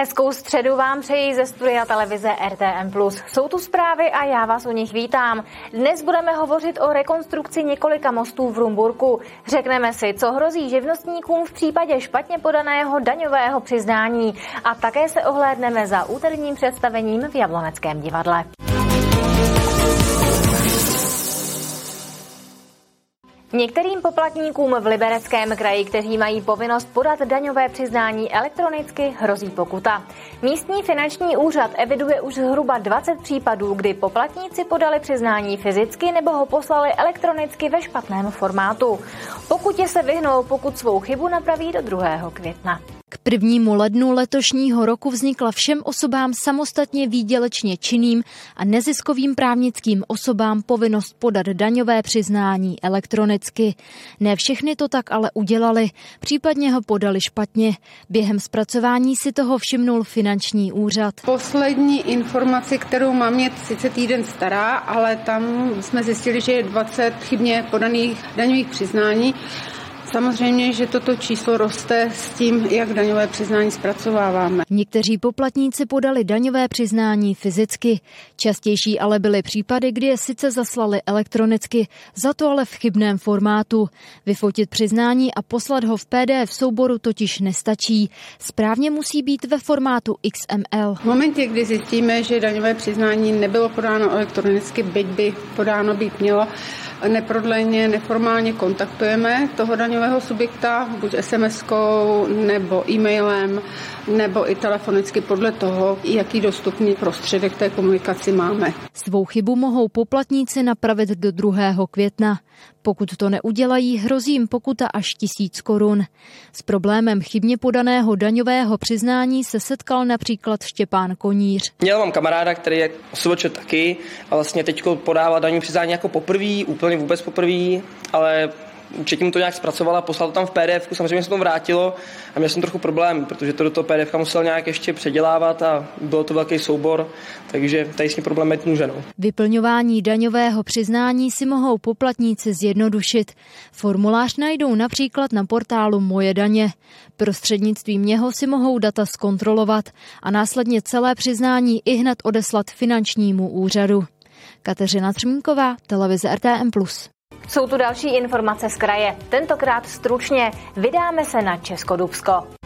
Hezkou středu vám přeji ze studia televize RTM+. Jsou tu zprávy a já vás u nich vítám. Dnes budeme hovořit o rekonstrukci několika mostů v Rumburku. Řekneme si, co hrozí živnostníkům v případě špatně podaného daňového přiznání a také se ohlédneme za úterním představením v Jabloneckém divadle. Některým poplatníkům v Libereckém kraji, kteří mají povinnost podat daňové přiznání elektronicky, hrozí pokuta. Místní finanční úřad eviduje už zhruba 20 případů, kdy poplatníci podali přiznání fyzicky nebo ho poslali elektronicky ve špatném formátu. Pokud je se vyhnou, pokud svou chybu napraví do 2. května. Prvnímu lednu letošního roku vznikla všem osobám samostatně výdělečně činným a neziskovým právnickým osobám povinnost podat daňové přiznání elektronicky. Ne všechny to tak ale udělali, případně ho podali špatně. Během zpracování si toho všimnul finanční úřad. Poslední informaci, kterou mám, je sice týden stará, ale tam jsme zjistili, že je 20 chybně podaných daňových přiznání Samozřejmě, že toto číslo roste s tím, jak daňové přiznání zpracováváme. Někteří poplatníci podali daňové přiznání fyzicky. Častější ale byly případy, kdy je sice zaslali elektronicky, za to ale v chybném formátu. Vyfotit přiznání a poslat ho v PDF souboru totiž nestačí. Správně musí být ve formátu XML. V momentě, kdy zjistíme, že daňové přiznání nebylo podáno elektronicky, byť by podáno být mělo, neprodleně, neformálně kontaktujeme toho daňového subjekta, buď SMS-kou nebo e-mailem, nebo i telefonicky podle toho, jaký dostupný prostředek té komunikaci máme. Svou chybu mohou poplatníci napravit do 2. května. Pokud to neudělají, hrozí jim pokuta až tisíc korun. S problémem chybně podaného daňového přiznání se setkal například Štěpán Koníř. Měl mám kamaráda, který je osoboče taky a vlastně teď podává daňové přiznání jako poprvé, úplně vůbec poprvé, ale Mu to nějak zpracovala, poslal to tam v PDF, samozřejmě se to vrátilo a měl jsem trochu problém, protože to do toho PDF musel nějak ještě předělávat a bylo to velký soubor, takže tady s tím problém mít může. No. Vyplňování daňového přiznání si mohou poplatníci zjednodušit. Formulář najdou například na portálu Moje daně. Prostřednictvím něho si mohou data zkontrolovat a následně celé přiznání i hned odeslat finančnímu úřadu. Kateřina Třmínková, televize RTM+. Jsou tu další informace z kraje. Tentokrát stručně vydáme se na Českodubsko.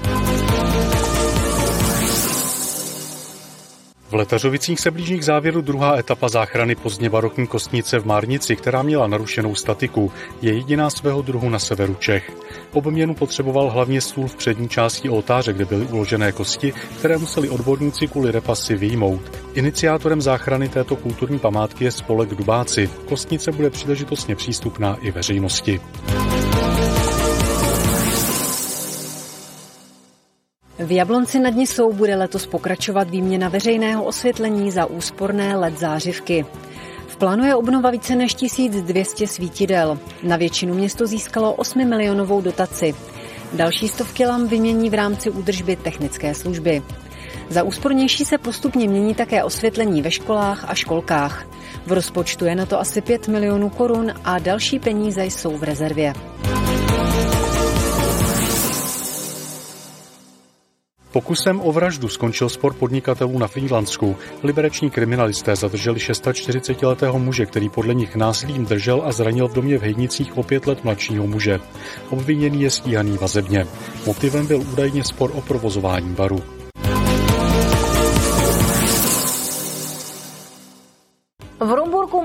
V Letařovicích se blíží k závěru druhá etapa záchrany pozdně barokní kostnice v Márnici, která měla narušenou statiku. Je jediná svého druhu na severu Čech. Obměnu potřeboval hlavně stůl v přední části oltáře, kde byly uložené kosti, které museli odborníci kvůli repasy výjmout. Iniciátorem záchrany této kulturní památky je spolek Dubáci. Kostnice bude příležitostně přístupná i veřejnosti. V Jablonci nad Nisou bude letos pokračovat výměna veřejného osvětlení za úsporné LED zářivky. V plánu je obnova více než 1200 svítidel. Na většinu město získalo 8 milionovou dotaci. Další stovky lam vymění v rámci údržby technické služby. Za úspornější se postupně mění také osvětlení ve školách a školkách. V rozpočtu je na to asi 5 milionů korun a další peníze jsou v rezervě. Pokusem o vraždu skončil spor podnikatelů na Frýdlansku. Libereční kriminalisté zadrželi 640-letého muže, který podle nich násilím držel a zranil v domě v Hejnicích o pět let mladšího muže. Obviněný je stíhaný vazebně. Motivem byl údajně spor o provozování baru.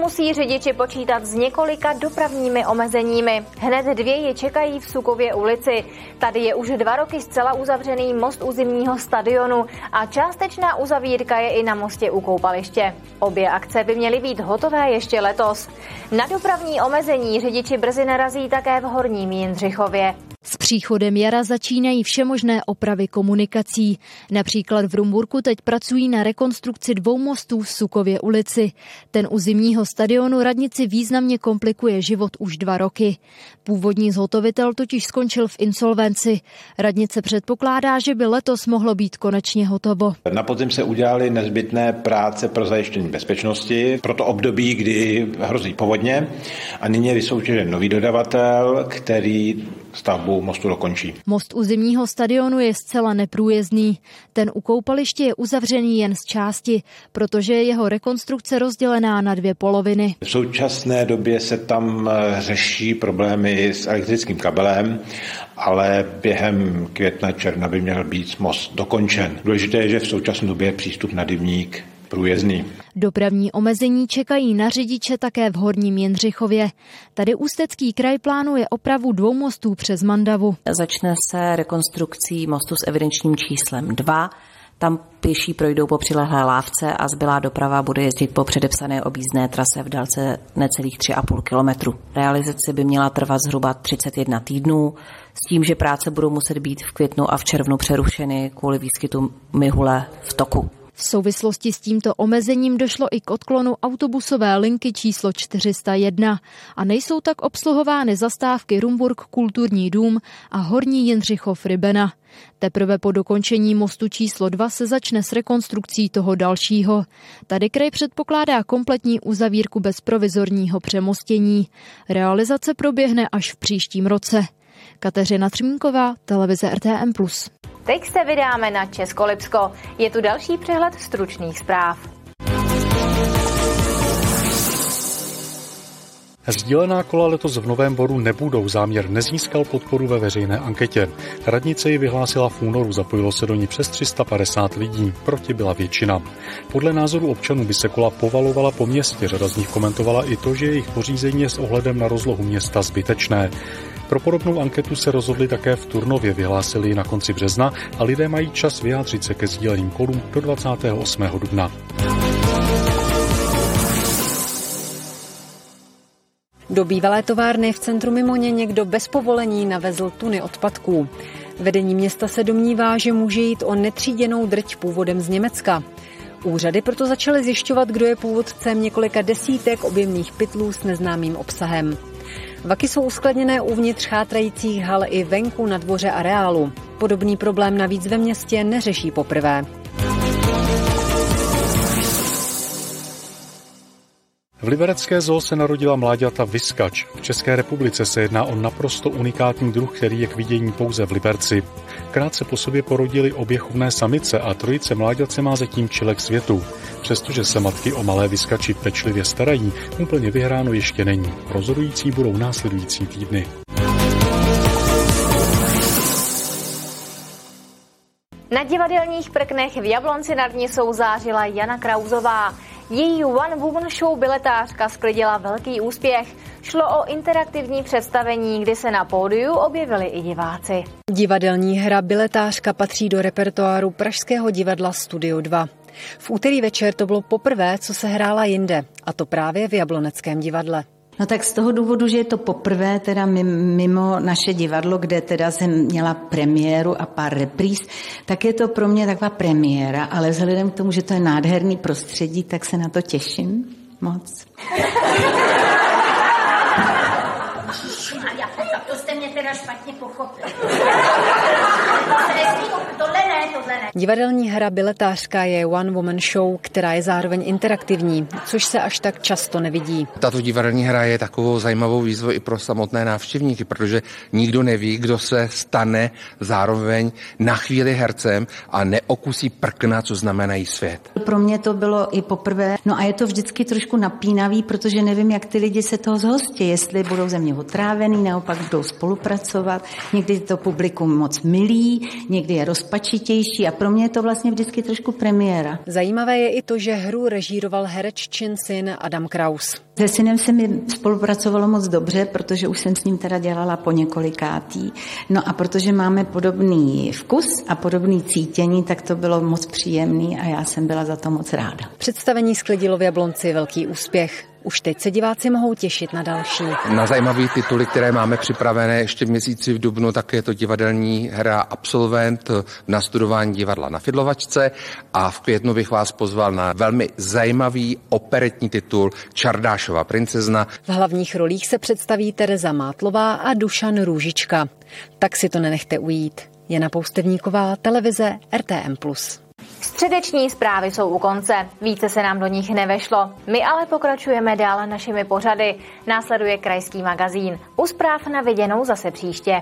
Musí řidiči počítat s několika dopravními omezeními. Hned dvě je čekají v Sukově ulici. Tady je už dva roky zcela uzavřený most u zimního stadionu a částečná uzavírka je i na mostě u koupaliště. Obě akce by měly být hotové ještě letos. Na dopravní omezení řidiči brzy narazí také v Horním Jindřichově. S příchodem jara začínají všemožné opravy komunikací. Například v Rumburku teď pracují na rekonstrukci dvou mostů v Sukově ulici. Ten u zimního stadionu radnici významně komplikuje život už dva roky. Původní zhotovitel totiž skončil v insolvenci. Radnice předpokládá, že by letos mohlo být konečně hotovo. Na podzim se udělaly nezbytné práce pro zajištění bezpečnosti pro to období, kdy hrozí povodně a nyní je vysoutěžen nový dodavatel, který stavbu mostu dokončí. Most u zimního stadionu je zcela neprůjezdný. Ten u koupaliště je uzavřený jen z části, protože je jeho rekonstrukce rozdělená na dvě poloviny. V současné době se tam eh, řeší problémy s elektrickým kabelem, ale během května, června by měl být most dokončen. Důležité je, že v současné době je přístup na Dybník průjezdný. Dopravní omezení čekají na řidiče také v Horním Jindřichově. Tady Ústecký kraj plánuje opravu dvou mostů přes Mandavu. Začne se rekonstrukcí mostu s evidenčním číslem 2. Tam pěší projdou po přilehlé lávce a zbylá doprava bude jezdit po předepsané objízdné trase v délce necelých 3,5 kilometru. Realizace by měla trvat zhruba 31 týdnů, s tím, že práce budou muset být v květnu a v červnu přerušeny kvůli výskytu myhule v toku. V souvislosti s tímto omezením došlo i k odklonu autobusové linky číslo 401 a nejsou tak obsluhovány zastávky Rumburg Kulturní dům a Horní Jindřichov Rybena. Teprve po dokončení mostu číslo 2 se začne s rekonstrukcí toho dalšího. Tady kraj předpokládá kompletní uzavírku bez provizorního přemostění. Realizace proběhne až v příštím roce. Kateřina Třmínková, televize RTM+. Teď se vydáme na Českolipsko. Je tu další přehled stručných zpráv. Sdílená kola letos v Novém Boru nebudou. Záměr nezískal podporu ve veřejné anketě. Radnice ji vyhlásila v únoru, zapojilo se do ní přes 350 lidí. Proti byla většina. Podle názoru občanů by se kola povalovala po městě. Řada z nich komentovala i to, že jejich pořízení je s ohledem na rozlohu města zbytečné. Pro podobnou anketu se rozhodli také v Turnově, vyhlásili na konci března a lidé mají čas vyjádřit se ke sdíleným kolům do 28. dubna. Do bývalé továrny v centru Mimoně někdo bez povolení navezl tuny odpadků. Vedení města se domnívá, že může jít o netříděnou drť původem z Německa. Úřady proto začaly zjišťovat, kdo je původcem několika desítek objemných pytlů s neznámým obsahem. Vaky jsou uskladněné uvnitř chátrajících hal i venku na dvoře areálu. Podobný problém navíc ve městě neřeší poprvé. V liberecké zoo se narodila mláďata Vyskač. V České republice se jedná o naprosto unikátní druh, který je k vidění pouze v Liberci. Krátce po sobě porodili obě chovné samice a trojice mláďat se má zatím čilek světu. Přestože se matky o malé vyskači pečlivě starají, úplně vyhráno ještě není. Rozhodující budou následující týdny. Na divadelních prknech v Jablonci nad ní souzářila Jana Krauzová. Její One Woman Show Biletářka sklidila velký úspěch. Šlo o interaktivní představení, kdy se na pódiu objevili i diváci. Divadelní hra Biletářka patří do repertoáru Pražského divadla Studio 2. V úterý večer to bylo poprvé, co se hrála jinde, a to právě v Jabloneckém divadle. No tak z toho důvodu, že je to poprvé teda mimo naše divadlo, kde teda jsem měla premiéru a pár repríz, tak je to pro mě taková premiéra, ale vzhledem k tomu, že to je nádherný prostředí, tak se na to těším moc. To jste mě teda špatně pochopili. Divadelní hra Biletářka je one woman show, která je zároveň interaktivní, což se až tak často nevidí. Tato divadelní hra je takovou zajímavou výzvou i pro samotné návštěvníky, protože nikdo neví, kdo se stane zároveň na chvíli hercem a neokusí prkna, co znamenají svět. Pro mě to bylo i poprvé, no a je to vždycky trošku napínavý, protože nevím, jak ty lidi se toho zhostí, jestli budou ze mě otrávený, naopak budou spolupracovat. Někdy to publikum moc milí, někdy je rozpačitější a pro mě je to vlastně vždycky trošku premiéra. Zajímavé je i to, že hru režíroval hereččin syn Adam Kraus. Se synem se mi spolupracovalo moc dobře, protože už jsem s ním teda dělala po několikátý. No a protože máme podobný vkus a podobný cítění, tak to bylo moc příjemný a já jsem byla za to moc ráda. Představení sklidilo v Jablonci velký úspěch. Už teď se diváci mohou těšit na další. Na zajímavé tituly, které máme připravené ještě v měsíci v Dubnu, tak je to divadelní hra Absolvent na studování divadla na Fidlovačce a v květnu bych vás pozval na velmi zajímavý operetní titul Čardášova princezna. V hlavních rolích se představí Tereza Mátlová a Dušan Růžička. Tak si to nenechte ujít. Jana Poustevníková, televize RTM+. Středeční zprávy jsou u konce, více se nám do nich nevešlo. My ale pokračujeme dál našimi pořady. Následuje krajský magazín. U zpráv na viděnou zase příště.